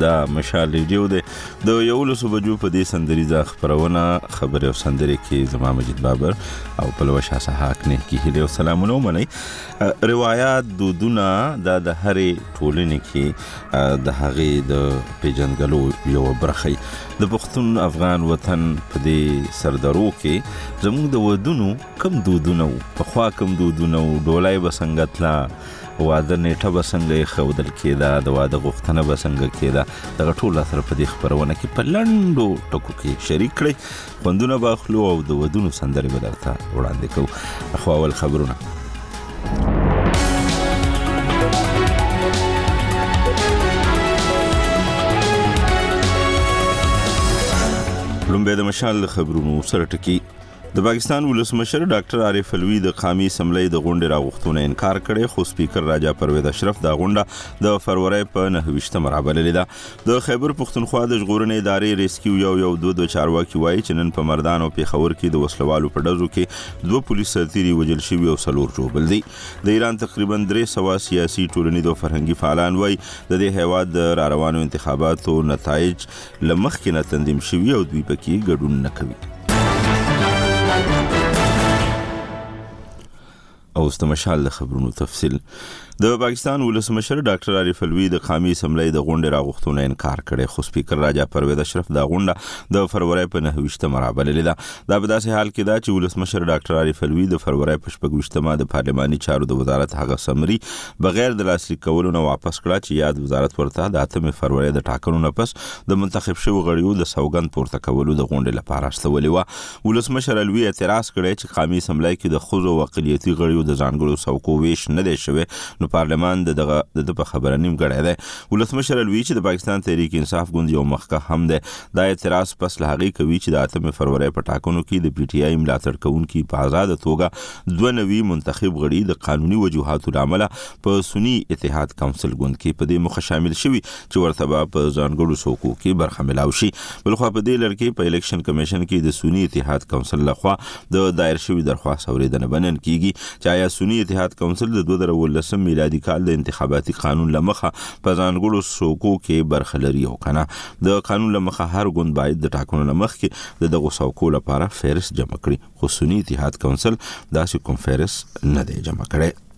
دا مشال ریډیو دی د یو لسو بجو په دې سندریزه خبرونه خبرې او سندرې کې زما مجید بابر او پلوه شاه سحاق نه کې هلي او سلامونه مني روایت دودونه دا د هرې ټولنې کې د هغې د پیجنګلو یو برخه د پښتون افغان وطن په دې سردرو کې زموږ د ودونو کوم دودونه وو پخوا کوم دودونه وو ډولای به څنګه تلا واده نیټه به څنګه خودل کېده د واده غوښتنه به څنګه کېده دغه ټول سره په دې خبرونه کې په لندو ټکو کې شریک کړئ خوندونه به اخلو او د ودونو سندرې به درته وړاندې کوو اخو اول خبرونه لومبه د مشال خبرونو سره ټکی د پاکستان ولسمشر ډاکټر عارف علوي د قامي اسمبلۍ د غونډې راغښتونه انکار کړي خو سپیکر راجا پرویز اشرف دا غونډه د فروری په 29 مرابللې ده د خیبر پښتونخوا د ژغورنې ادارې ریسکیو یو یو دو د چارواکي وایي چې نن په مردان او پیښور کې د وسلوالو په ډزو کې دوه پولیس سرتیري وجل شوي او څلور ژوبل دي د ایران تقریبا درې سوا سیاسي ټولنیز او فرهنګي فعالان وایي د دې هیواد د راروانو انتخاباتو نتایج له مخکې نه تنظیم شوي او دوی پکې ګډون نه کوي. او استمشال د خبرونو تفصیل د پاکستان ولسمشر ډاکټر عارف علوی د قامي اسمبلی د غونډې راغښتونه انکار کړي خو سپیکر راجا پرویز اشرف دا غونډه د فروری په 29مه رابللې ده دا په داسې حال کې ده چې ولسمشر ډاکټر عارف علوی د فروری په 28مه د پارلماني چارو د وزارت هغه سمري بغیر د لاسلیک کولو نه واپس کړه چې یاد وزارت ورته د اتمې فروری د ټاکنو نه پس د منتخب شوو غړیو د سوګند پورته کولو د غونډې لپاره استولې وه ولسمشر علوي اعتراض کړی چې قامي اسمبلۍ کې د ښځو او اقلیتي غړیو د ځانګړو څوکو ویش نه دی شوی نو پارلمان د دغه د ده په خبره نیمګړی دی ولسمشر علوي چې د پاکستان تحریک انصاف ګوند یو مخکښ هم دی دا اعتراض پس له هغې کوي چې د اتمې فروری په ټاکنو کې د پي ټي آی ملاتړ کوونکي په ازاده توګه دوه نوي منتخب غړي د قانوني وجوهاتو له امله په سني اتحاد کونسل ګوند کې په دې مخه شامل شوي چې ورته به په ځانګړو څوکو کې برخه ملاو شي بلخوا په دې لړ کې په الیکشن کمیشن کې د سني اتحاد کونسل لخوا د دایر شوي درخواست اورېدنه به نن کیږي چې آیا سني اتحاد کونسل د 2019 میلادي کال د انتخاباتي قانون له مخه په ځانګړو څوکو کې برخه لري او کنه د قانون له مخه هر ګوند باید د ټاکنو لمخ کې د دغو څوکو لپاره فهرست جمع کړي خو سني اتحاد کونسل داسې کوم فهرست نه دی جمع کړی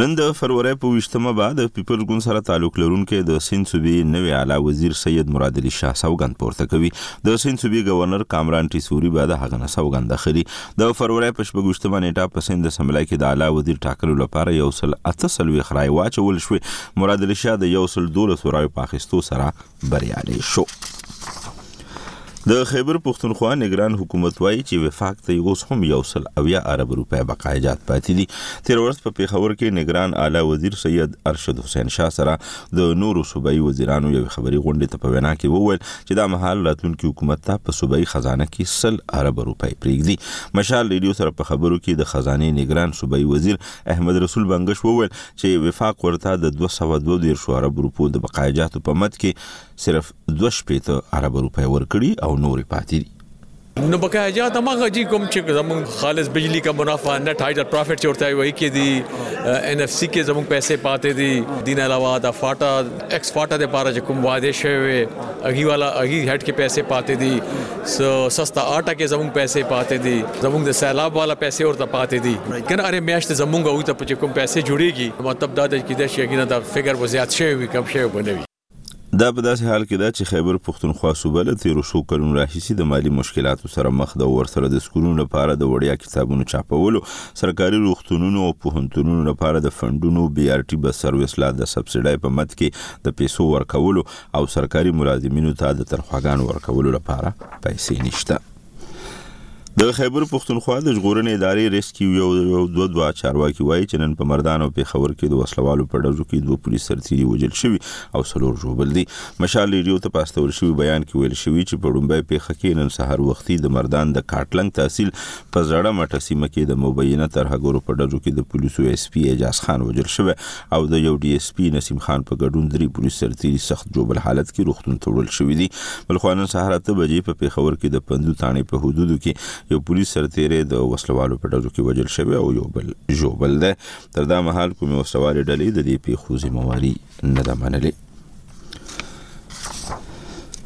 نن د فروری په وشتمه به د پیپلز ګوند سره تعلق لرونکي د سین صوبې نوې اعلی وزیر سید مراد علي شاه سوګند پورته کوي د سین صوبې گورنر کامران ټیسوري به د هغه نه سوګند اخلي د فروری په شپږشتمه نیټه په سند اسمبلی کې د اعلی وزیر ټاکلو لپاره یو سل اته سلوي خرای واچول شو مراد علي شاه د یو سل دولس رایو په اخیستو سره بریالي شو د خیبر پښتونخوا نگران حکومت وایي چې وفاق ته اوس هم یو سل او یا ارب روپۍ بقایجات پاتې دي تیر ورځ په پیښور کې نگران اعلی وزیر سید ارشد حسین شاه سره د نورو صوبایي وزیرانو یو خبري غونډه ته په وینا کې وویل چې دا مهال راتلونکي حکومت ته په صوبایي خزانه کې سل ارب روپۍ پریږدي مشال ریډیو سره په خبرو کې د خزانه نگران صوبایي وزیر احمد رسول بنگش وویل چې وفاق ورته د 222 ارب روپو د بقایا جاتو په مد کې صرف 2.5 ارب روپۍ ورکړي او نورې پاتې دي نو بقا حاجات مغه جی کوم چې زمون خالص بجلی کا منافع نت هایډر پروفټ چورته وای کې دي ان اف سی کې زمون پیسې پاتې دي دین علاوه دا فاټا ایکس فاټا د پاره چې کوم واده شوی اغي والا اغي هټ کې پیسې پاتې دي سستا آټا کې زموږ پیسې پاتې دي زموږ د سیلاب والا پیسې ورته پاتې دي کنه اره میاشت زموږ او ته پچې کوم پیسې جوړيږي مطلب دا دی چې د شي غنه د فګر و زیات شوی وي کم شوی بنوي دا په داسې حال کې ده چې خیبر پښتونخوا صوبه له تیرو څو کلونو راهیسې د مالی مشکلاتو سره مخ ده او ورسره د سکولونو لپاره د وړیا کتابونو چاپولو سرکاري روغتونونو او پوهنتونونو لپاره د فندونو بي ار ټي بس سرویس لا د سبسډۍ په مد کې د پیسو ورکولو او سرکاري ملازمینو ته د تنخواګانو ورکولو لپاره پیسې نشته د خیبر پښتونخوا د ژغورنې ادارې ریسکیو یو یو دوه دوه چارواکي وایي چې نن په مردان او پېښور کې د وسلوالو په ډزو کې دوه پولیس سرتیري وژل شوي او څلور ژوبل دي مشال ریډیو ته پاستول شوی بیان کې ویل شوی چې په ډومبۍ پېښه کې نن سهار وختي د مردان د کاټلنګ تحصیل په زړه مټه سیمه کې د مبینه ترهګرو په ډزو کې د پولیسو ایس پی اعجاز خان وژل شوی او د یو ډي اس پي نسیم خان په ګډون درې پولیس سرتیري سخت جوبل حالت کې روغتون ته وړل شوي دي بلخوا نن سهار اته بجې په پیښور کې د پندو تاڼې په حدودو کې یو پولیس سرتیری د وسلوالو په ډزو کې وژل شوی او یو بل جوبل دی تر دا مهال کومې وسلوالې ډلې د دې پیښو ذمه واري نه ده منلې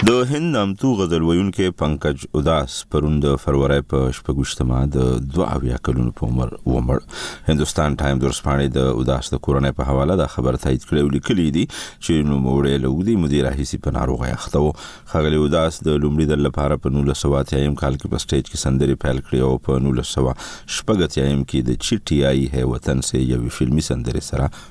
د هند نامتو غزل ویونکی پنکج اداس پرون د فروری په شپږشتمه د 22 کلونو په عمر ومړ هندستان ټایم د ورسپانې د اداس د کورنۍ په حواله دا خبر تایید کړی او لیکلی دی چې نو موړې له ودی مدیر هیڅ په ناروغه اخته وو خغلی اداس د لومړي د لپاره په 1980 کال کې په سټیج کې سندري پیل کړې او په 1900 شپږتیم کې د چی ټی آی هی وطن سه یوې فلمي سندري سره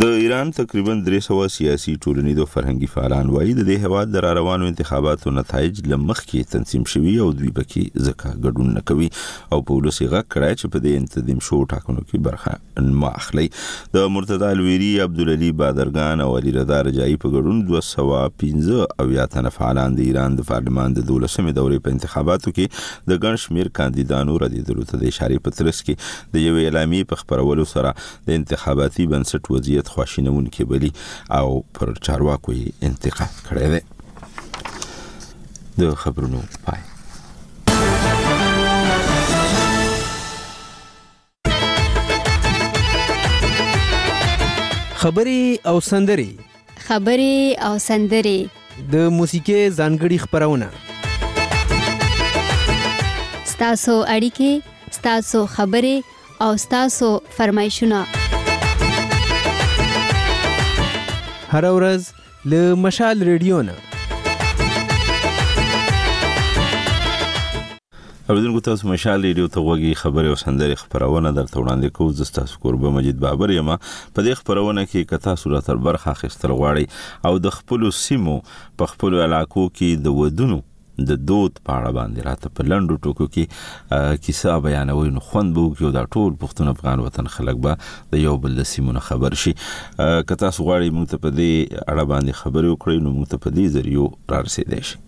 د ایران تقریبا درې سوه سیاسي ټولنیز او فرهنګي فعالان وایي د دې هېواد د راروانو انتخاباتو نتایج له مخکې تنظیم شوي او دوی پکې ځکه ګډون نه کوي او په ولس یې غږ کړی چې په دې انتظیم شوو ټاکنو کې برخه مه اخلئ د مرتضی الویري عبدالعلي بادرګان او علي رضا رجایي په ګډون دوه سوه پنځه اویا تنه فعالان د ایران د پارلمان د دولسمې دورې په انتخاباتو کې د ګڼ شمېر کاندیدانو ردېدلو ته د اشارې په ترڅ کې د یوې اعلامیې په خپرولو سره د انتخاباتي بنسټ وضعیت خواشینونکي بلی او پر چارواکو یې انتقاد کړی دی د خبرونو پای خبري او سندري خبرې او سندرې. د موسیقۍ ځانګړي خپرونه. ستاسو اړیکې، ستاسو خبرې او ستاسو فرمایشونه. هر ورځ له مشال ریډیو نه. اوریدونکو تاسو مشال ریډیو ته غوږی خبرې او سندرې خبرونه درته وړاندې کوو زه تاسو کوربه مجید بابر یم په دې خبرونه کې که تاسو را تر برخه اخیستل غواړئ او د خپل سیمو په خپل علاقو کې د ودونو د دود په اړه باندې راته په لندو ټکو کې کیسه بیانوي نو خوند به وکړي دا ټول پښتون افغان وطن خلک به د یو بل د سیمونو خبر شي که تاسو غواړئ موږ ته په دې اړه باندې خبرې وکړئ نو موږ ته په دې ذریعو را رسیدئ شي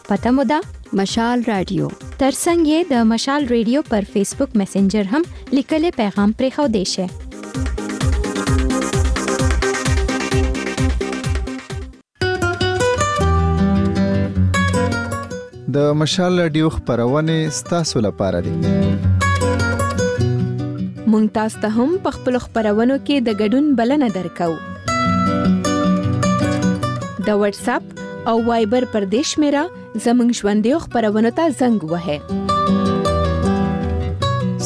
پته مو ده مشال رادیو ترڅنګ یې د مشال رادیو پر فیسبوک میسنجر هم لیکلې پیغام پرې خو دی شه د مشال رادیو خبرونه ستاسو لپاره دي مونږ تاسو ته هم په خپل خبرونو کې د ګډون بلنه درکو د واتس اپ او وایبر پر دې شمیره زموږ ژوندیو خبرونو ته زنګ وهئ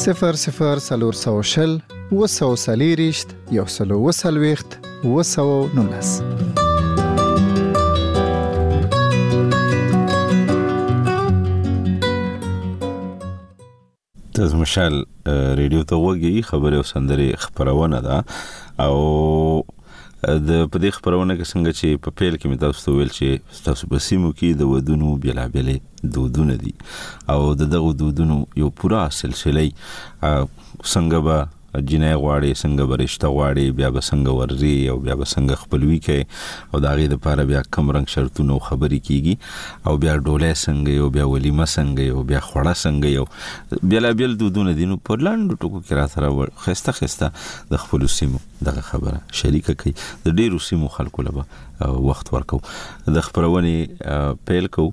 00400 وسوسلیریشت یو سلو وسلويخت وسو نولس تاسو مشال ریډیو ته وګورئ خبرې او سندري خبرونه ده او د په دې خبرونه کې څنګه چې په پیل کې مې تاسو ته ویل چې تاسو په سیمو کې د ودونو بیلابلې دودونه دي او د دغو دودونو یو پورا سلسله څنګه به جینای غواړې څنګه به رشته غواړې بیا به څنګه ورځې او بیا به څنګه خپلوي کوي او د هغې لپاره بیا کم رنګ شرطونه او خبرې کیږي او بیا ډولۍ څنګه یو بیا ولیمه څنګه یو بیا خوړه څنګه یو بېلابېل دودونه دي نو په لاندو ټکو کې را سره خسته خسته د خپلو سیمو دغه خبره شریکه کوي د ډېرو سیمو خلکو لپاره وخت ورکو د خبرونې پیل کوو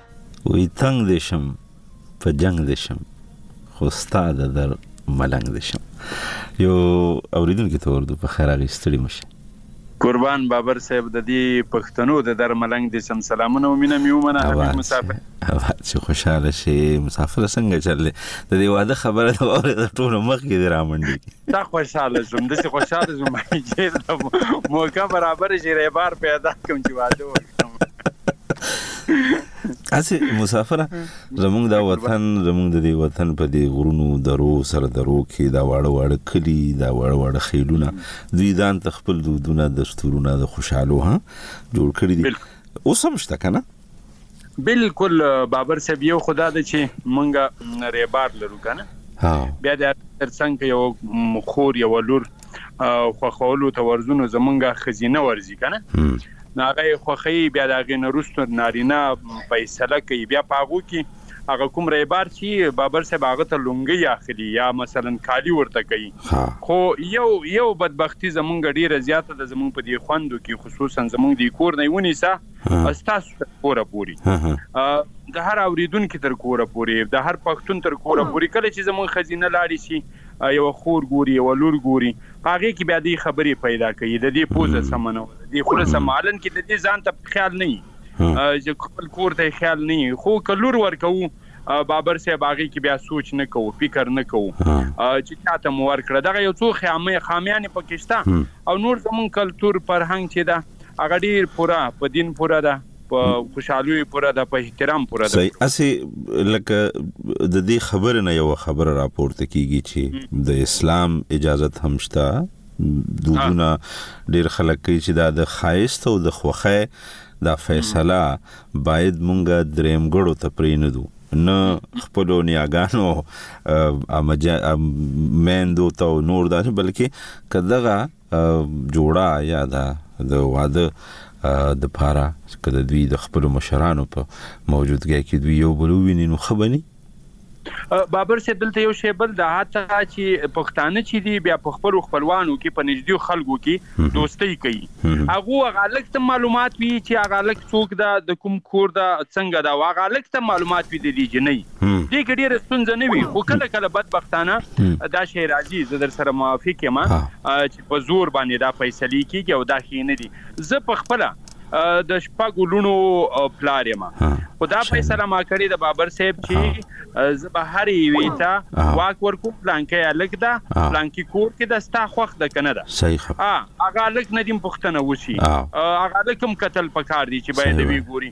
وي تنګ دې شم په جنګ دې شم خو ستا د در ملنګ دې شم یو اوریدونکو ته وردو په خیر هغه ستړي مشه قربان بابر صاحب د دې پښتنو د در ملنګ د سم سلامونه او مینه مې ومنه حبیب مسافر اواز چې خوشاله شي مسافر څنګه چل دی د دې واده خبره د وره د ټولو مخ کې دی رامنډي تا خوشاله شوم د څه خوشاله شوم چې موقع برابر شي ریبار پیدا کوم چې واده وکړم اسی مسافر زمونږ دا وطن زمونږ د دې وطن په دې غرونو درو سره درو کې دا واړه واړه کلی دا واړه واړه خیلونه دوی ځان ته خپل دودونه دستورونه د خوشحالو ها جوړ کړی دي اوس هم شته کنه بالکل بابر صاحب یو خدا د چې مونږه ریبار لرو کنه بیا د ترڅنګ یو خور یو لور خوخولو ته ورزونو زمونږه خزینه ورزی کنه نو هغه خوخی بیا د هغه نرستو نارینه فیصله کوي بیا پاغو کې هغه کوم ریبار چې بابر صاحب هغه ته لونګي اخلي یا مثلا کالی ورته کوي خو یو یو بدبختی زمونږ ډیره زیاته د زمونږ په دې خوندو کې خصوصا زمونږ د کور نه ونیسه استاس کوره پوری د هر اوریدونکو تر کوره پوری د هر پښتون تر کوره پوری کله چې زمونږ خزینه لاړی شي یوه خور ګوري یوه لور ګوري په هغې کې بیا دی خبرې پیدا کوي د دې پوزه سمه نه وه د دې خوله سمه معلن کې د دې ځان ته خیال نه وي خپل کور ته خیال نه وي خو که لور ورکوو بابر صاحب هغې کې بیا سوچ نه کوو فکر نه کوو چې چا ته مو ورکړه دغه یو څو خامې خامیانې پکې شته او نور زمونږ کلتور فرهنګ چې ده هغه ډېر پوره په دین پوره ده په خوشحالیو پوره ده په احترام پوره ده. صحیح هسې لکه د دې خبرې نه یوه خبره راپورته کېږي چې د اسلام اجازت هم شته دودونه ډېر خلک کوي چې دا د ښایست او د خوښۍ دا فیصله باید مونږه درېمګړو ته پرې نه دو نه خپل نیاګانو امجا میندو ته نور داسې بلکې کدغه جوړه یا دا د واده د پاره کله دوی د خپل مشرانو په موجودګۍ کې دوی یو بل ویني نو خبني بابر صاحب دلته یو شی بل د حتی چې پښتانه چې دی بیا په خپل خپلوانو کې په نږدې خلکو کې دوستۍ کوي هغه غالک ته معلومات وی چې هغه لک څوک ده د کوم کور ده څنګه ده هغه لک ته معلومات وی د دې جنۍ دې کې ډیره ستونزه نه وي خو کله کله بدبختانه دا شی راځي زه در سره موافق یم چې په زور باندې دا فیصلې کیږي او دا ښې نه دي زه په خپل د شپږ لونو پلار یم خو دا فیصله ما کړې د بابر صاحب چې زه به هر یوې ته واک ورکوم پلانکې الګ ده پلانکې کور کې ده ستا خوښ ده کنه ده صحیح هغه الګ ندیم پښتنه وسی هغه الګ کوم قتل پکار دی چې باید وی ګوري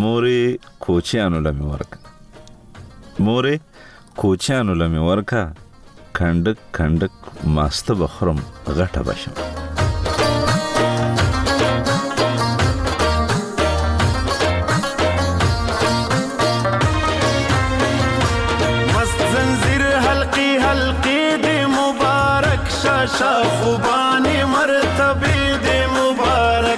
مورې کوچیانو لمې ورکه مورې کوچیانو لمې ورکه کندک کندک ماسته بخرم غټه بشم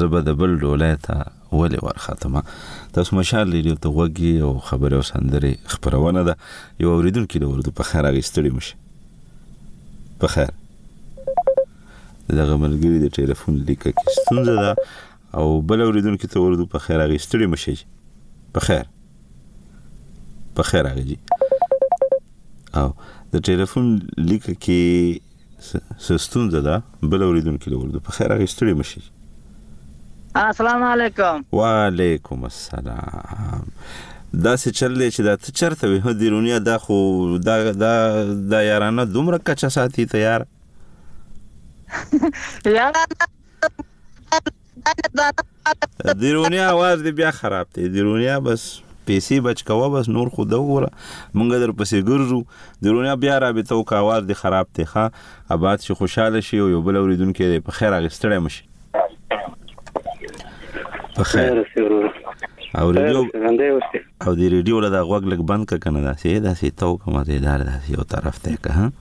زه به د بل ډولای ته ولې ورختمه تاسو مشال ریډیو ته غوږی او خبرې او سندرې خبرونه ده یو اوریدونکو د وردو په خیر اغستړي مشه په خیر دغه ملګری د ټلیفون لیکه کې ستونزه ده او بل اوریدونکو ته وردو په خیر هغه ستړي مشي په خیر په خیر هغه جی او د ټلیفون لیکه کې څه ستونزه ده بل اوریدونکو له وردو په خیر هغه ستړي مشي السلام علیکم وعلیکم السلام دا څه چل دی چې دا ته چرته وې د دنیا دا خو دا دا دا یارانه دومره کچا ساتي ته یار یارانه درونیا आवाज دې بیا خراب دی درونیا بس پیسې بچ کوه بس نور خو دا وګوره مونږ در پسې ګرځو درونیا بیا رابطه وکړه आवाज دې خراب دی ښه اباد شي خوشاله شي او یو بل اوریدونکو دې په خیر اغستړی مشي په خیر او ریډیو او دی ریډیو له دا غوګ لګ بند ک کنه دا سي دا سي تو کومه دې دار دا سي یو طرف ته که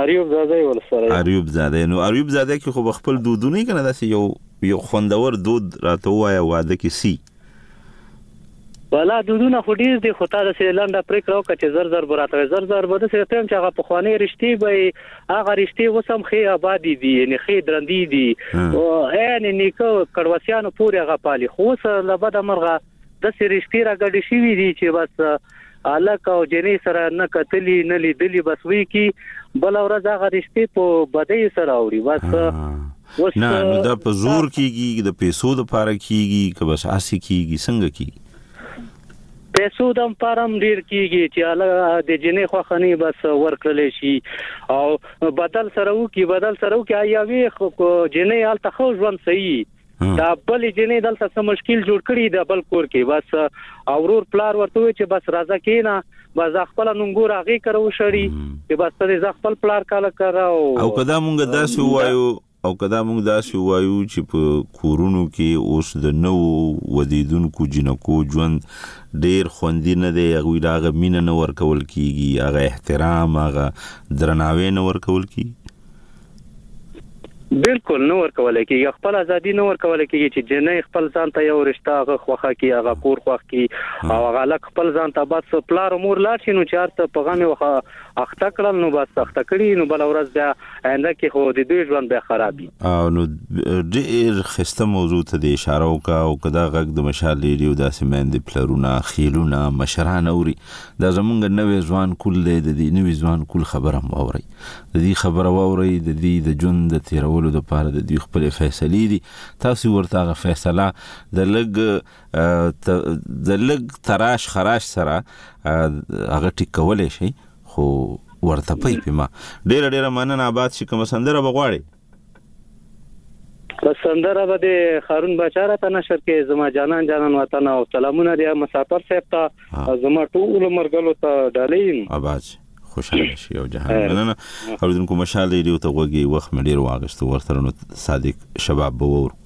اریوب زاده یې ولسوالۍ ده. اریوب زاده، نو اریوب زاده کې خو به خپل دودونه یې کنه داسې یو یو خوندور دود راته ووایه واده کې سی. والا دودونه خو ډیر دي خو تا داسې لنډه پریکړه وکړه چې زر زر به راته وایې زر زر به داسې راته وایم چې هغه پخوانۍ رشتې به یې هغه رشتې اوس هم ښې ابادې دي یعنې ښې درندې دي او عین نیکه کړوسیانو پورې هغه پالي خو اوس له بده مرغه داسې رشتې را ګډې شوي دي چې بس هلک او جنې سره نه کتلي نه لیدلي بس وی کی بل ورځ هغه رشتې په بدۍ سره اوړي بس نه نو دا په زور کیږي د پیسو د پاره کیږي که بس اسی کیږي څنګه کیږي پیسو د پارم ډیر کیږي چې الله د جنې خوخنی بس ورکړل شي او بدل سره وکي بدل سره وکي یا وی جنې حالت خو ژوند صحیح دا بل جنې دلته سم مشکل جوړ کړی دا بل کور کې بس اورور پلار ورته وی چې بس راځه کینا بس خپل نونګور هغه کرو شړی چې بس ته ځ خپل پلار کاله کراو او کدا مونږ داسې وایو او کدا مونږ داسې وایو چې په کورونو کې اوس د نو ودیدونکو جنکو ژوند ډیر خوندي نه دی هغه راغه مینه نه ورکول کیږي هغه احترام هغه درناوی نه ورکول کیږي بلکل نه ورکولی کیږی خپل ازادی نه ورکولی کیږی چی جنۍ خپل ځان ته یو رشته هغه خوخه کی هغه کور خوخ کی او هغه لک خپل ځان ته بس پلار مور لاړ شي نو چې هر څه په غمه وخه اخته کړل نو بس اخته کړي نو بل ورځ بیا آینده کې خو د دوی ژوند بیا خرابي او نو ډیر خسته موضوع ته د اشاره وکا او کدا غږ د مشال ریډیو داسې مین د پلرونه خیلونه مشران اوري دا زمونږ نوې ځوان کول دی د دې نوې ځوان کول خبره مو اوري د دوی خبره واورئ د دوی د ژوند د تیرولو لپاره د دوی خپل فیصلې دي تاسو ورته هغه فیصله د لګ د لګ تراش خراش سره هغه ټیکول شي خو ورته پي پما ډیره ډیره مننه آباد شي کوم سندره بغواړي په سندره به د خارون بچا را ته نشر کې زما جانان جانان وطن او سلامونه دی مسافر صاحب ته زما ټول مرګلو ته ډالیم اباز خوشاله شي او جهان مننه اوریدونکو مشال ریډیو ته غوږی وخت مې ډیر واغشت ورسره نو صادق شباب به ور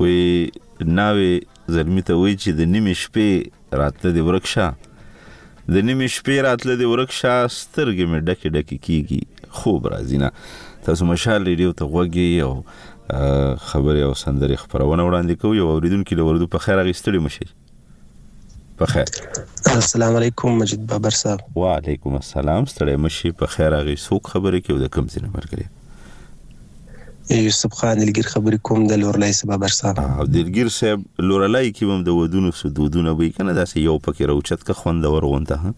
وی ناوی زلمی ته وی چې د نیمې شپې راتله دی ورک شه د نیمې شپې راتله دی ورک شه سترګې مې ډکې ډکې کیږي خوب راځي نه تاسو مشال ریډیو ته غوږی او خبرې او سندرې خبرونه وړاندې کوي او اوریدونکو له وردو په خیر غیستړي مشي په خیر السلام علیکم مجید بابر صاحب وعلیکم السلام ستړی مشي په خیر هغه څوک خبرې کوي د کم ځینې مرګري یوسف خان دلګیر خبرې کوم د لورلای سبا برسا او دلګیر صاحب لورلای کې هم د ودونو سودودونه وي کنه داسې یو پکې راوچت که خوندور غونته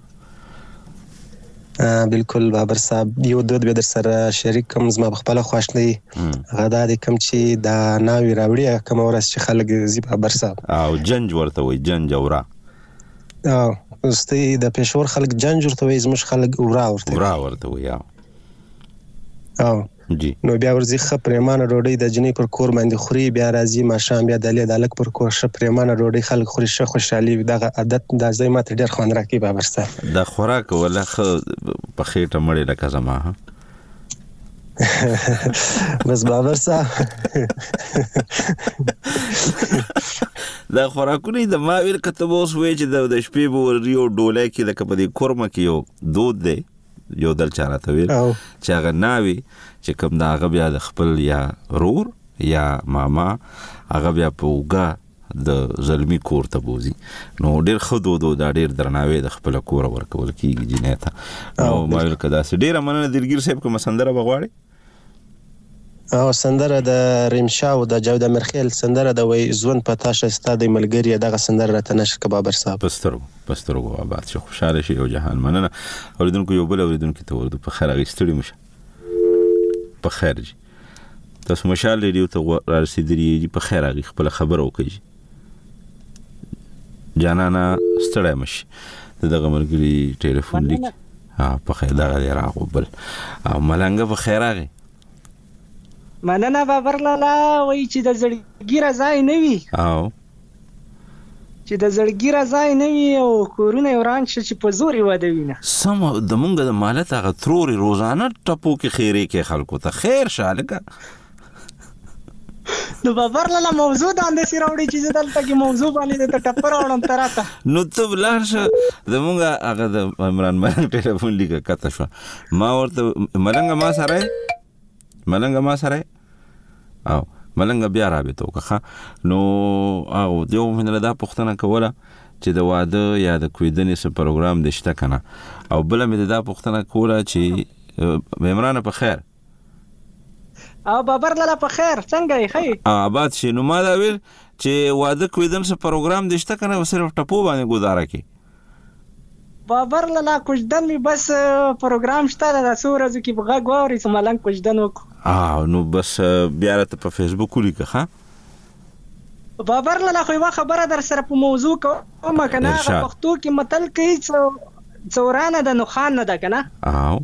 بالکل بابر صاحب یو دود به در سره شریک کوم زما په خپل خوښ نه دی هغه دا دی کوم چې دا ناوی راوړي کوم ورځ چې خلک زی بابر صاحب او جنج ورته وي جنج اورا او استي د پېښور خلک جنج ورته وي زموږ خلک اورا ورته اورا ورته وي او جی. نو بیا ورځی ښه پریمانه ډوډۍ دجنۍ پر کور باندی خوری بیا راځی ماښام بیا دلی دهلک پر کور ښه پریمانه ډوډۍ خلک خوری ښه خوشحالی وی دغه عادت دا ځای ماته ډیر خوند راکی بابر صاحب. دا خوراک ولا ښه په خیټه مړی لکه زما ها. بس بابر صاحب دا خوراکونه د ما ویل کته اوس وې چې د شپې به ور یو ډوله کې لکه په دې کورمه کې یو دود دی یو دل چا راته ویل چې هغه ناوي چې کوم دا هغه بیا د خپل یا رور یا ماما هغه بیا په وګه د زلمی کور ته بوزي نو ډیر خو دو دو دا ډیر درناوی د خپل کور ورکول کیږي جنې ته نو ما ویل کدا سې ډیره مننه دلګیر صاحب کوم سندره بغواړي او سندره د ریم شاو د جاوید امیر خیل سندره د وای ژوند په تاشه ستا دی ملګری دغه سندره راته نشر ک بابر صاحب پسترو پسترو آباد شه خوشاله شي او جهان مننه اوریدونکو یو بل اوریدونکو ته وردو په خیر غیستړي مشه په خیر جی تاسو مشال ریډیو ته را رسیدلی په خیر غی خپل خبرو کوي جانانا ستړی مش دغه مرګري ټلیفون لیک ها په خیر دغه دی راغو بل او ملنګ په خیر راغی مننه بابر لالا وای چې د زړګي رضای نه وي او چې د زړګي رضای نه وي او کورونه وران شي چې په زور یې واده وینه سم د مونږ د مالت هغه تروري روزانه ټپو کې خیرې کې خلکو ته خیر شالګه نو بابر لاله موضوع د اندې سره وړي چې دلته کې موضوع باندې ته ټپر اورم تراته نو ته بلار شه زمونږه هغه د عمران ملنګ ټلیفون لیکه کته شو ما ورته ملنګ ما سره ملنګ ما سره او ملنګ بیا رابطه وکړه نو هغه دیو من له دا پښتنه کوله چې د واده یا د کویدنې سره پروګرام دشته کنه او بل مې دا پښتنه کوله چې عمران په خیر او بابر لالا په خیر څنګه یې خی آباد شي نو ما دا ویل چې واده کویدن څه پروګرام دې شته کنه صرف ټپو باندې گزاره کې بابر لالا کوجدن می بس پروګرام شته دا څو ورځې کې بغه غواړي چې ملنګ کوجدن وکړو اه نو بس بیا راته په فیسبوک ولیکه ها بابر لالا خو یوه خبره در سره په موضوع کوم که نه هغه ارشاد. پښتو کې متل کوي چې څه ورانه ده نو خان نه ده که نه او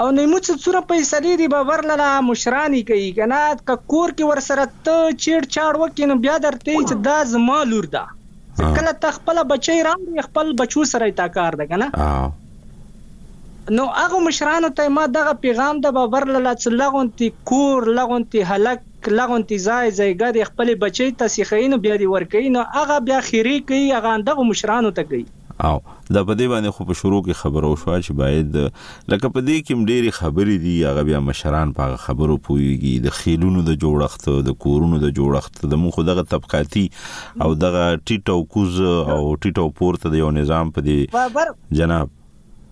او نیمو څه څوره فیصلې دي بابر لالا مشران یې کوي که نه که کور کې ورسره ته چیړ چاړ وکړې نو بیا درته یې چې دا زما لور ده چې آه. کله ته خپله بچی راوړې خپل بچو سره یې تا کار ده که نه او نو هغو مشرانو ته یې ما دغه پیغام ده بابر لالا چې لغونتې کور لغونتې هلک کله غونتی ځای ځایګه دی خپل بچی ته سیخی نو بیا دی ورکوی نو هغه بیا خیری کوی هغه همدغو مشرانو ته کوی. او دا په دې باندې خو په شروع کې خبره وشوه چې باید لکه په دې کې هم ډېرې خبرې دي هغه بیا مشران په هغه خبرو پوهېږي د خېلونو د جوړښت د کورونو د جوړښت د موږ خو دغه طبقاتي او دغه ټیټ او کوز او ټیټ او پورته د یو نظام په دې جناب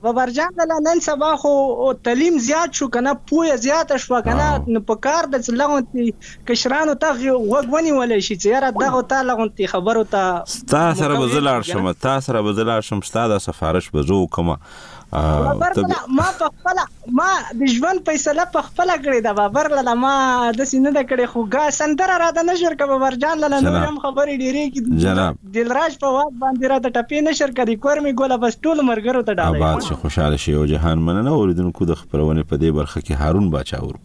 ببرجان لالا نن سبا خو تعلیم زیات شو کنه پوهه زیاته شوه کنه نو په کار ده چې لغونتي کشرانو ته غوږ ونیول شي چې یاره دغه تا لغونتي خبرو ته ستا سره به زه لاړ شم تا سره به زه لاړ شم ستا دا سفارش به زه وکړم ما په خپله ما د ژوند فیصله په خپله کړې ده بابر لالا ما داسې نه ده کړې خو ګا سندره راته نشر که بابر جان لالا نورې هم خبرې ډېرې کې دي جناب دلراج په واک باندې راته ټپې نشر که دي کور مې ګوله بس ټولو مرګرو ته ډالۍ آباد شې خوشحاله شې یو جهان مننه اوریدونکو د خپرونې په دې برخه کې هارون باچا ورو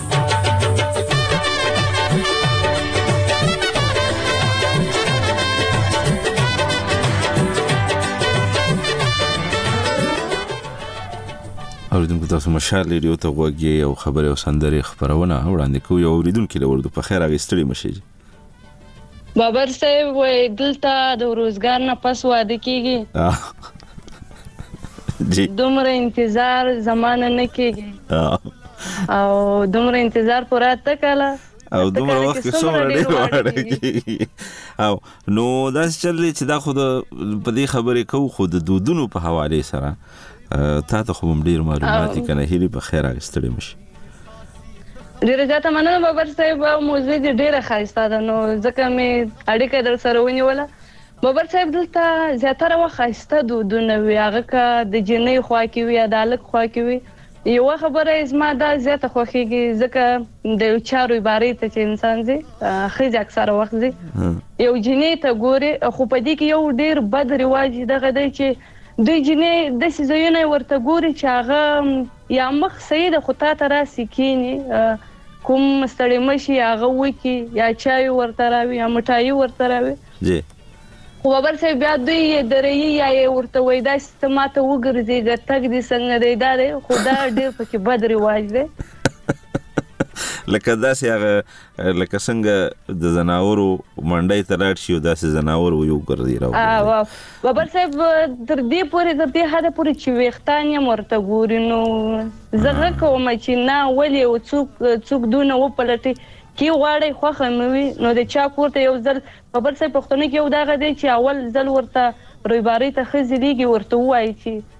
اوریدونکو تاسو مشال ریډیو ته غوږی او خبري او سندري خبرونه وړاندې کوي او اوریدونکو له ورته په خیر اغستړي مشي بابر صاحب وای دلته د روزګار نه پس واده کیږي جی دومره انتظار زمانه نه کیږي او دومره انتظار پورا تکاله او دومره وخت کې څومره ډیر واړه کیږي او نو دا چلې چې دا خود په دې خبرې کو خود دودونو په حواله سره تا ته خو هم ډیر معلومات دي کنه هیلې په خیر راغی ستړی مشي ډیره زیاته مننه بابر صاحب او موضوع دې ډیره ښایسته ده نو ځکه مې اړیکه در سره ونیوله بابر صاحب دلته زیاتره وخت ښایسته دودونه وي هغه که د جنۍ خوا کې وي یا د هلک خوا کې وي یوه خبره یې زما دا زیاته خوښېږي ځکه د یو چارو عبارې ته چې انسان ځي ښځې اکثره وخت ځي یو جنۍ ته ګوري خو په دې کې یو ډېر بد رواج دغه دی چې دوی جینې داسې ځایونه ورته ګوري چې هغه یا مخ صحیح ده خو تا ته راسي کینی کوم ستړی مشي هغه وکي یا چای ورته راوي یا مټایي ورته راوي جی خو بابر صاحب بیا دوی یې درېي یا یې ورته وایي داسې ته ما ته وګرځېږه تګ دې څنګه دی دا دی خو دا ډېر پکې بد رواج دی لکه داسې هغه لکه څنګه د زناورو منډي ته لاړ شي او داسې زناور و یو ګرځي راو او بل صاحب تر دې پورې تر دې حد پورې چې ویختان یې مرته ګوري نو زغه کوم چې نه ولې او څوک څوک دونه و پلټي کی غواړي خوخه مې وي نو د چا کوته یو ځل په بل څه پښتنو کې یو دغه دی چې اول ځل ورته رويباري ته خزي لیږي ورته وایي چې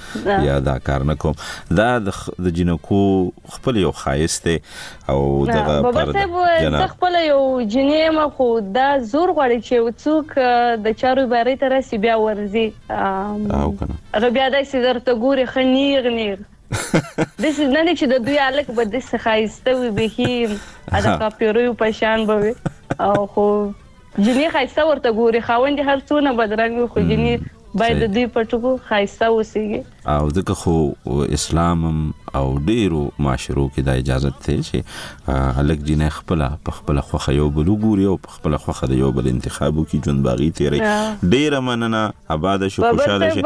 یا دا کار نه کوم دا د جنکو خپل یو خایس دی او دغه پر جناب خپل یو جنې ما خو دا زور غواړي چې څوک د چارو باري تر سي بیا ورزي او کنه غبیا د سي درته ګوري خنیر نیر د سي نه چې د دوی الک به د سخایسته وي به هی ادا کاپیرو په شان به وي او خو جیني ښایسته ورته ګوري خاوند یې هر څونه بدرنګ وي خو جیني باید د دوی په ټکو ښایسته اوسیږي او ځکه خو اسلام هم او ډیرو معاشرو کې دا اجازه ته چې الګ جینې خپل په خپل خوخه یو بل ګوري او په خپل خوخه د یو بل انتخابو کې جون باغی تیری ډیره مننه آباد شو خوشاله شي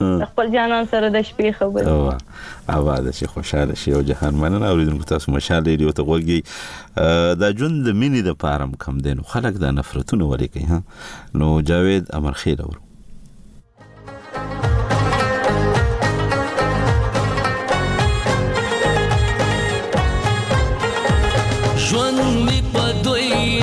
خپل جانان سره د شپې خبرې او اواز شي خوشاله شي او جهان مننه اوریدونکو تاسو مشال ریډیو ته غوږی دا جون د مینې د پارم کم دین خلک دا نفرتونه ولې کوي ها نو جاوید امر خیر ورو ژوند می په دوی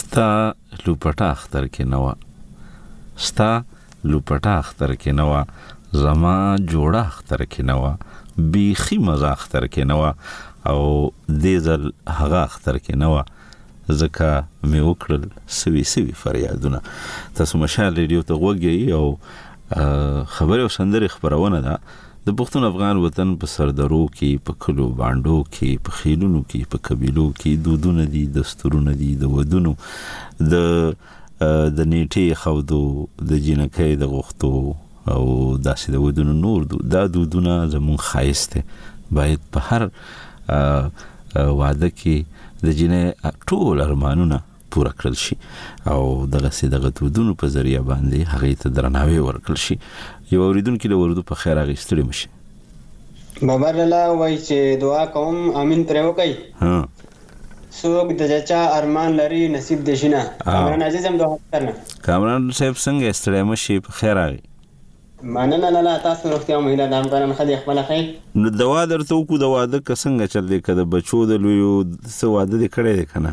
ستا لوپټه اختر کې نه وه ستا لوپټه اختر کې نه وه زما جوړه اختر کې نه وه بیخي مزه اختر کې نه وه او دې ځل هغه اختر کې نه وه ځکه مې وکړل سوي سوي فریادونه تاسو مشال ریډیو ته وګورئ او خبره او سندره خبرونه ده د پښتون افغان وطن په سردرو کې، په کلو بانډو کې، په خیلونو کې، په قبیلو کې دودونه دي، دستورونه دي، د ودونو د د نیټې خودو، د جینکۍ د غوښتو او داسې د ودونو نور دو دا دودونه زمون خایست دی باید په هر واده کې د جینۍ ټول ارمانونه پوره کړل شي او دغه سي دغه دودونو په ذریعہ باندې هغه ته درناوی ورکړل شي یو اوریدونکو له وردو په خیر هغه ستړي مشي بابا لالا وای چې دعا کوم امين پر وکي ها څوک د جچا ارمان لري نصیب دې شنه کامران عزیز هم دوه ترنه کامران صاحب څنګه ستړي مشي په خیر راغی مننه لالا تاسو روغتیا مهیله د همکاران خدای خپل خی نو دوا درته وکړو د واده که څنګه چل دی که د بچو د لویو څه واده دې کړی دی که نه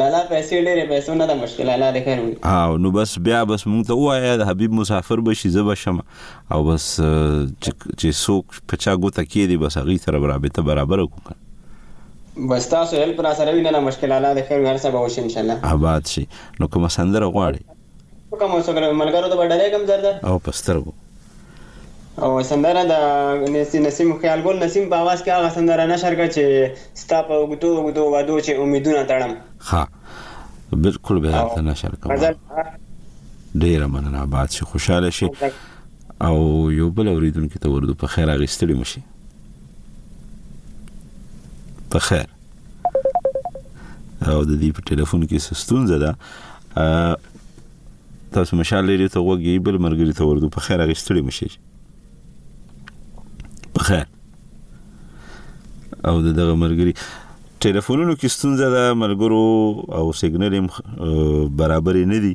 لالا پیسې ډېرې پیسو نه ده مشکل الله دې خیر وکړي او نو بس بیا بس مونږ ته وایه د حبیب مسافر به شي زه به شم او بس چې څوک په چا ګوته کېدی بس هغوی سره رابطه برابره کړو که بس تاسو هیلپ را سره وي نه نه مشکل الله دې خیر وي هر څه به وشي انشاءالله اباد شي نو کومه سندره غواړې کوم اوس کړم ملګرو ته ډالې کوم زر ده او پسترګو او سندره د نسیم خیال ګل نسیم په اواز کې هغه سندره نشر کړه چې ستا په وګدو وګدو وادو چې امیدونه تړم ها بالکل به درته نشر کوم ډیره مننه آباد شي خوشاله شي او یو بل اوریدونکو ته وردو په خیر اغستړي مشي په خیر او د دې په ټلیفون کې څه ستونزه ده تاسو مشال لري ته وګي بل مرګري ته وردو په خیر غشتړي مشي په خیر او دغه مرګري ټلیفونونو کې ستونزه ده ملګرو او سیګنل هم برابر نه دي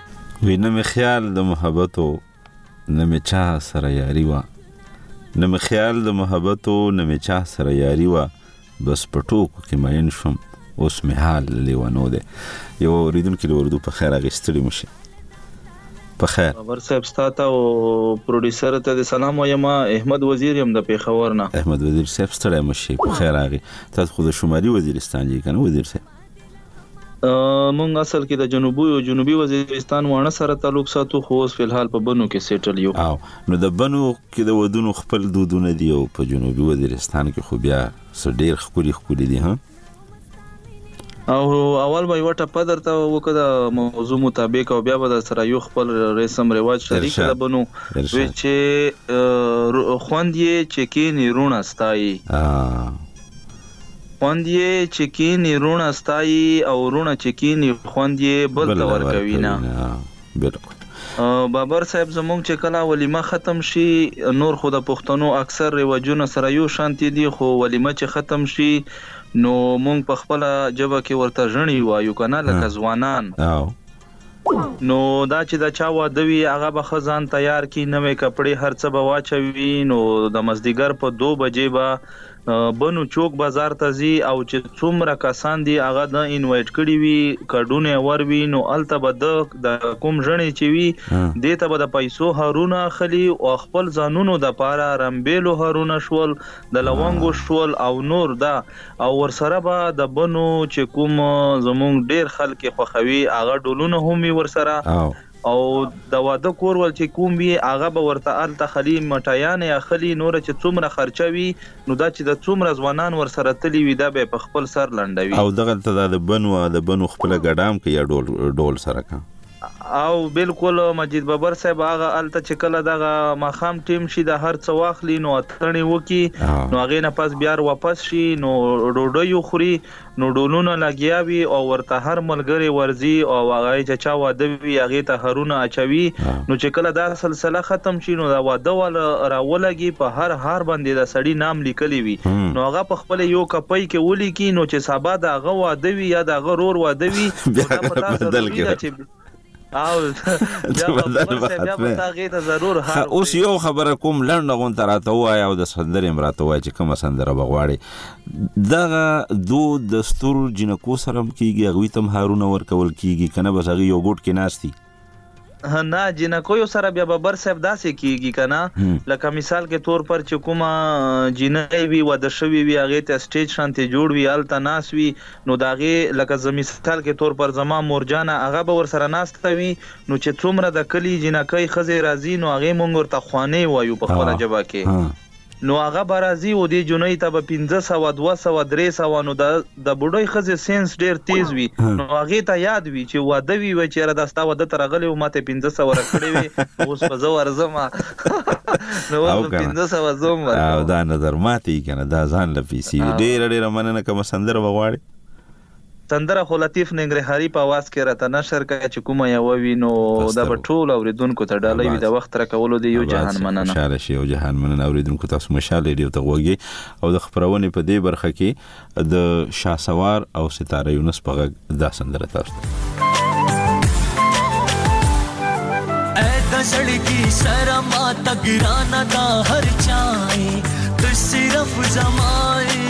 وي نه مې خیال د محبتو نه مې چا سره یاري وه نه مې خیال د محبتو نه مې چا سره یاري وه بس په ټوکو کې مین شوم اوس مې حال لیونو دی یو اوریدونکي د اردو په خیر اغېستړي مو شي په خیر خبر صاحب ستاته او پروډوسر ته د سلام وایم احمد وزیر يم د پیښور نه احمد وزیر صاحب ستړی مشي په خیر راغی تاسو خو د شمالي وزیرستان یې کنه وزیر صاحب مونږ اصل کې د جنوبو يو جنوبي وزيرستان واڼه سره تعلق ساتو خو اوس فلحال په بنو کې سيټل يو. او نو د بنو کې د ودونو خپل دودونه دي او په جنوبي وزيرستان کې خو بيا څه ډېر ښکلي ښکلي دي ها. او اول به یو ټپه درته وکړه د موضوع مطابق او بیا به در سره یو خپل رسم رواج شریک کړه بنو وی چې خوند یې چې کینې رونه ستایي خوند یې چې کیني روڼه ستایي او روڼه چې کیني خوند یې بل ته ورکوي نه بالکل بابر صاحب زموږ چې کله ولیمه ختم شي نور خو د پښتنو اکثر رواجونه سره یو شانتي دي خو ولیمه چې ختم شي نو موږ په خپل جبه کې ورته ژڼي وایو کنه لکه ځوانان نو دا چې د چا واده وي هغه به ښه ځان تیار کړي، نوې کپړې هر څه به واچوي، نو د مازدیګر په دوه بجې به بنو چوک بازار ته ځي او چې څومره کسان دي هغه ده انوایټ کړي وي کډونه یې ور وي نو هلته به ده د کوم ژڼې چې وي دې ته به د پیسو هارونه اخلي او خپل ځانونو دپاره رمبیلو هارونه شول د لونګو شول او نور دا او ورسره به د بنو چې کوم زمونږ ډېر خلک یې خوښوي هغه ډولونه هم وي ورسره او د واده کور ول چې کوم وي هغه به ورته هلته خلي مټیانې اخلي نوره چې څومره خرچه وي نو دا چې د څومره ځوانان ورسره تللي وي دا به یې په خپل سر لنډوي. او دغلته دا د بنو د بنو خپله ګډام که یا ډول ډول سره که. او بلکل مجید ببر صاحب هغه هلته چې کله دغه ماښام ټیم شي دا هر څه واخلي نو اتڼې وکړي نو هغې نه پس بیار واپس شي نو ډوډۍ وخوري نو ډولونه لګیا وي او ورته هر ملګری ورځي او هغه چې چا واده وي هغې ته هرونه اچوي نو چې کله دا سلسله ختم شي نو دا واده واله راولګي په هر هار باندې دا سړي نام لیکلی وي نو هغه په خپلې یو کپۍ کې ولیکي نو چې سبا د هغه واده وي وي یا د هغه رور واده وي بیا هغه بدل کړي او بیا به تاغه ته ضرور هر اوس یو خبره کوم لنډه غون تراته وای او د سندرې امراته وای چې کوم سندره بغواړي دغه دو دستور جنکو سره کیږي غوي تم هارونه ور کول کیږي کنه بس هغه یو ګټ کې ناشتي نه جینکیو سره بیا ببر صاحب داسې کیږي کنه لکه مثال کې تور پر چې کومه جینۍ وي واده شوی وي هغه ته سټیج شانته جوړ وي الته ناس وي نو داغه لکه زمي مثال کې تور پر زما مورجانه هغه به ور سره ناسته وي نو چې څومره د کلی جینکۍ خزه راځي نو هغه مونږ ورته خوانې وایو په خپل جبا کې نو هغه به راځي اودې جونۍ ته به پنځه سوه دوه سوه درې سوه نو دبوډۍ ښځې سینس ډیر تیز وي نو هغې ته یاد وي چې واده وي وایي چې یاره دا ستا واده ته راغلې وو ماته یې پنځه سوه راکړې وې اوس به زه ورځم نو اوس به پنځه سوه زه هم ورکوم او دا نظر ماتې کنه دا ځان له پیسې ډیره ډیره مننه کومه سندره به غواړې سندره خو لطیف ننګرهاري په اواز کې راته نشر کړه چې کومه یوه وي نو دا به ټولو اوریدونکو ته ډالۍ وي د وخت راکولو دې یو جهان مننه. خوشحاله شې یو جهان مننه اوریدونکو تاسو مشال ریډیو ته غوږ یې او د خپرونې په دې برخه کې د شاسوار او ستاره یونس په غږ دا سندره تاسو ته زړګي سره ما تګرانه دا هر چای ته صرف زمای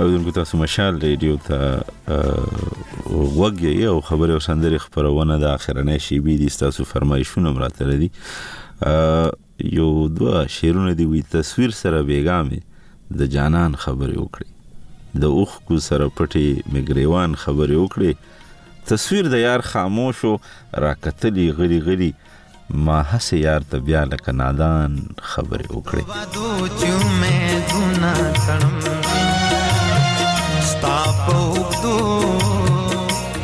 اوریدونکو تاسو مشال ریډیو ته وګورئ او خبرې او سندرې خبرونه د اخرنې شی بي دي تاسو فرمایشونه مراته لري يو دوه شعرونه دي وي تصوير سره بېګا مې د جانان خبرې وکړې د اوښکو سره پټې مې ګرېوان خبرې وکړې تصوير د يار خاموشو راکتلي غلي غلي ما هسې يار ته بيا لکه نادان خبرې وکړې ستا په اوږدو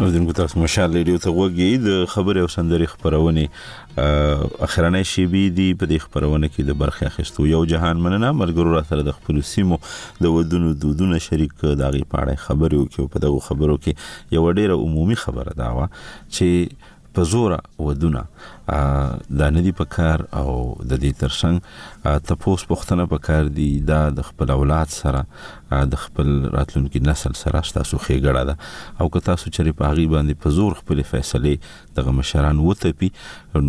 اوریدونکو تاسو مشال ریډیو ته وګورئ د خبرې او سندري خبرونه اخرنۍ شی بي دي په دې خبرونه کې د برخه اخیستو یو جهان مننه ملګرو را سره د خپل سیمو د ودونو دودونه شریک داغي پاړې خبرې او کې په دغه خبرو کې یو ډیره عمومي خبره دا و چې په زوره ودونه دا ندی په کار او د دې ترڅنګ تپوس پښتنه په کار دی دا د خپل اولاد سره د خپل راتلونکي نسل سره تاسو خېګړه ده او که تاسو چرې په هغه باندې په زور خپل فیصله دغه مشران وتپی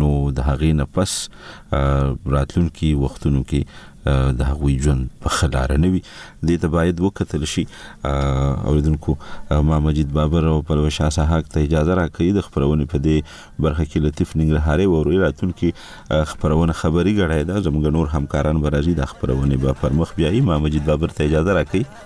نو د هغې نه پس راتلونکي وختونو کې د هغوی ژوند په خلار نه وي د ته باید وکتل شي اوریدونکو ما مجید بابر او پرویش اسحاق ته اجازه راکړي د خبرونه په دې برخه کې لطیف ننګرهاري وروي راتونکي خبرونه خبري غړای دا زموږ نور همکاران برازي د خبرونه به پرمخ بیایي ما مجید بابر ته اجازه راکړي